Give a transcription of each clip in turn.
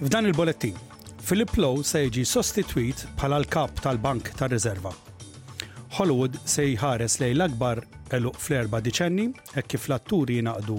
F'dan il-bolettin, Philip Lowe se jiġi sostitwit bħala l-kap tal-Bank tar-Riserva. Hollywood se jħares lejn l-akbar eluq fl-erba' diċenni hekk kif l-atturi jingħaqdu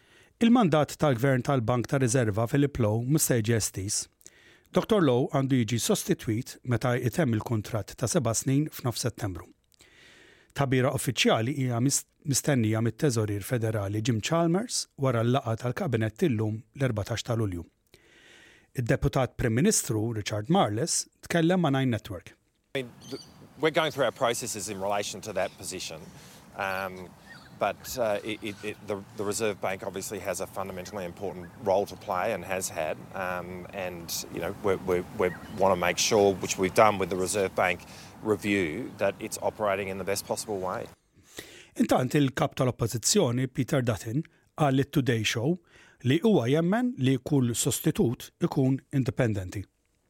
Il-mandat tal-Gvern tal-Bank ta' Riżerva Philip Lowe mhux se jiġi estiż. Dottor Lowe għandu jiġi sostitwit meta jtemm il-kuntratt ta' seba' snin f'nofs Settembru. Tagħbira uffiċjali hija mistennija mit-Teżorier Federali Jim Chalmers wara l-laqgħa tal-Kabinett illum l-erbatax ta' Lulju. Id-Deputat Prim Ministru Richard Marles tkellem ma' Nine Network. We're going through our processes in relation to that position. Um, but uh, it, it, it, the, the, Reserve Bank obviously has a fundamentally important role to play and has had. Um, and you know, we want to make sure, which we've done with the Reserve Bank review, that it's operating in the best possible way. Intant il-kap tal Peter Dutton għal li Today Show li huwa jemmen li kull sostitut ikun independenti.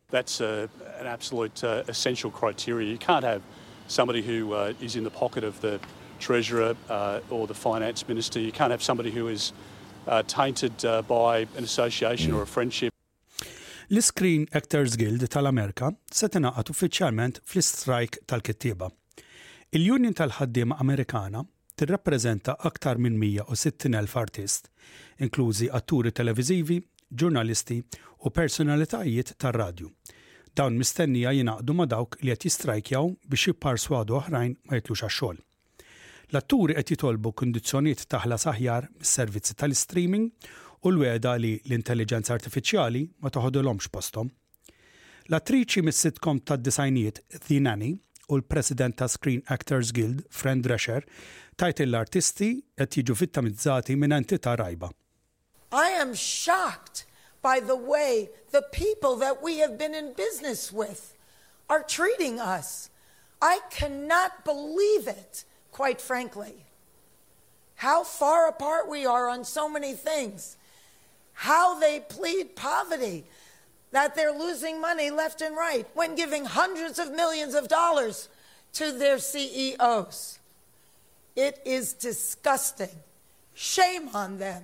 That's a, uh, an absolute uh, essential criteria. You can't have somebody who uh, is in the pocket of the treasurer uh, or the finance minister. You can't have somebody who is uh, tainted uh, by an association or a friendship. L-Screen Actors Guild tal-Amerika se tingħaqad uffiċjalment fl-istrajk tal-kittieba. Il-Union tal-ħaddiema Amerikana tirrappreżenta aktar minn 160,000 artist, inklużi atturi televiżivi, ġurnalisti u personalitajiet tar-radju. Dawn mistennija jingħaqdu ma' dawk li qed jistrajkjaw biex jipparswadu oħrajn ma jitlux għax-xogħol. L-atturi qed jitolbu kundizzjonijiet ta' ħlas aħjar mis-servizzi tal-istreaming u l-wegħda li l-intelliġenza artifiċjali ma toħodilhomx posthom. L-attriċi mis-sitcom tad-disgħinijiet The Nanny u l-President tas-Screen Actors Guild, Fran Drescher, tgħid li l-artisti qed jiġu vittamizzati minn entità rgħiba. I am shocked by the way the people that we have been in business with are treating us. I cannot believe it, quite frankly. How far apart we are on so many things. how they plead poverty, that they're losing money left and right when giving hundreds of millions of dollars to their CEOs. It is disgusting. Shame on them.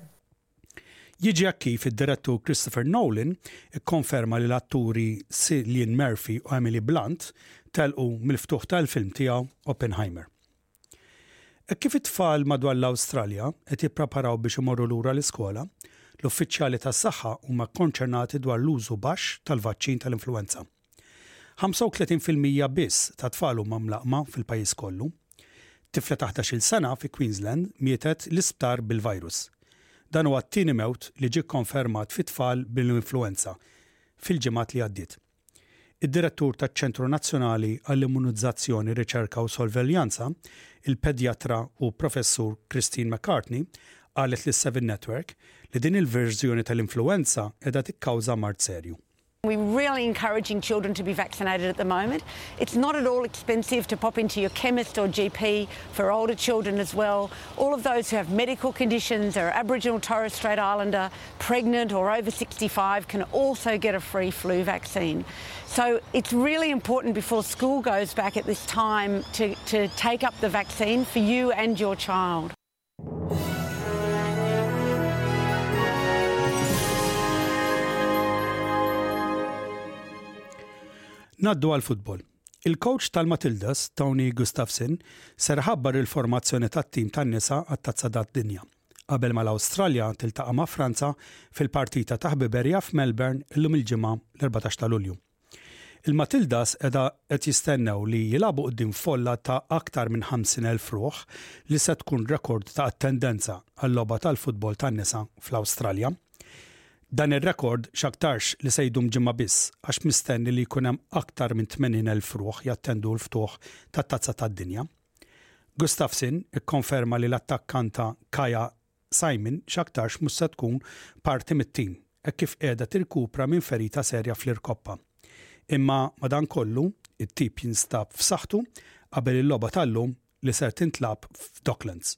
Jiġi hekk kif id-direttur Christopher Nolan ikkonferma li l-atturi Cillian Murphy u Emily Blunt telqu mill-ftuħ tal-film tiegħu Oppenheimer. Hekk kif it-tfal madwar l-Awstralja qed jippreparaw biex imorru lura l-iskola, l-uffiċjali tas-saħħa huma kkonċernati dwar l-użu baxx tal-vaċċin tal-influwenza. 35 fil-mija biss tat-tfal huma mlaqqma fil-pajjiż kollu. Tifla ta' ħdax-il sena fi Queensland mietet l-isptar bil-virus. Dan huwa t-tieni mewt li ġie kkonfermat fi tfal bl-influwenza fil-ġimgħat li għaddiet. id-Direttur taċ-Ċentru Nazzjonali għall-Immunizzazzjoni, Riċerka u Sorveljanza, il-Pedjatra u Professur Christine McCartney, qalet lil Seven Network li din il-verżjoni tal-influwenza qiegħda tikkawża mard serju. We're really encouraging children to be vaccinated at the moment. It's not at all expensive to pop into your chemist or GP for older children as well. All of those who have medical conditions or are Aboriginal Torres Strait Islander, pregnant or over 65 can also get a free flu vaccine. So it's really important before school goes back at this time to, to take up the vaccine for you and your child. Naddu għal futbol. Il-coach tal-Matildas, Tony Gustafsson, ser ħabbar il-formazzjoni tat-tim tan-nisa għat-tazza dinja qabel ma l-Awstralja tiltaqa' ma' Franza fil-partita ta' ħbiberija f'Melbourne illum il-Ġimgħa l-14 ta' Lulju. Il-Matildas qiegħda qed jistennew li jilagħbu quddiem folla ta' aktar minn 50,000 ruħ li se tkun rekord ta' attendenza għal-logħba tal-futbol tan-nisa fl-Awstralja. Dan ir-rekord x'aktarx li se jdum ġimgħa biss għax mistenni li jkun hemm aktar minn 80,000 ruħ jattendu l-ftuħ tat-Tazza tad-Dinja. Gustafsson ikkonferma li l-attakkanta Kyah Simon x'aktarx mhux se tkun parti mit-tim hekk kif qiegħda tirkupra minn ferita serja fl-irkoppa. Imma madankollu, it-tip jinstab f'saħħtu qabel il-logħba tal-lum li ser tintlagħab f'Docklands.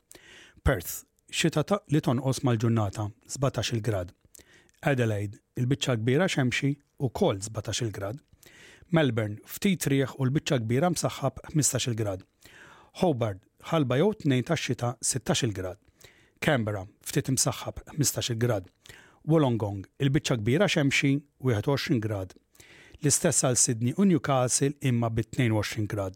Perth, xita li tonqos mal-ġurnata, 17-il grad. Adelaide, il-biċċa l-kbira xemxi u cold, 17-il grad. Melbourne, ftit riħ u l-biċċa l-kbira msaħħab, 15-il grad. Hobart, ħalba jew tnejn tax-xita, 16-il grad. Canberra, ftit imsaħħab, 15-il grad. Wollongong, il-biċċa kbira xemxi, 21 grad. L-istess għal Sydney u Newcastle imma bi 22 grad.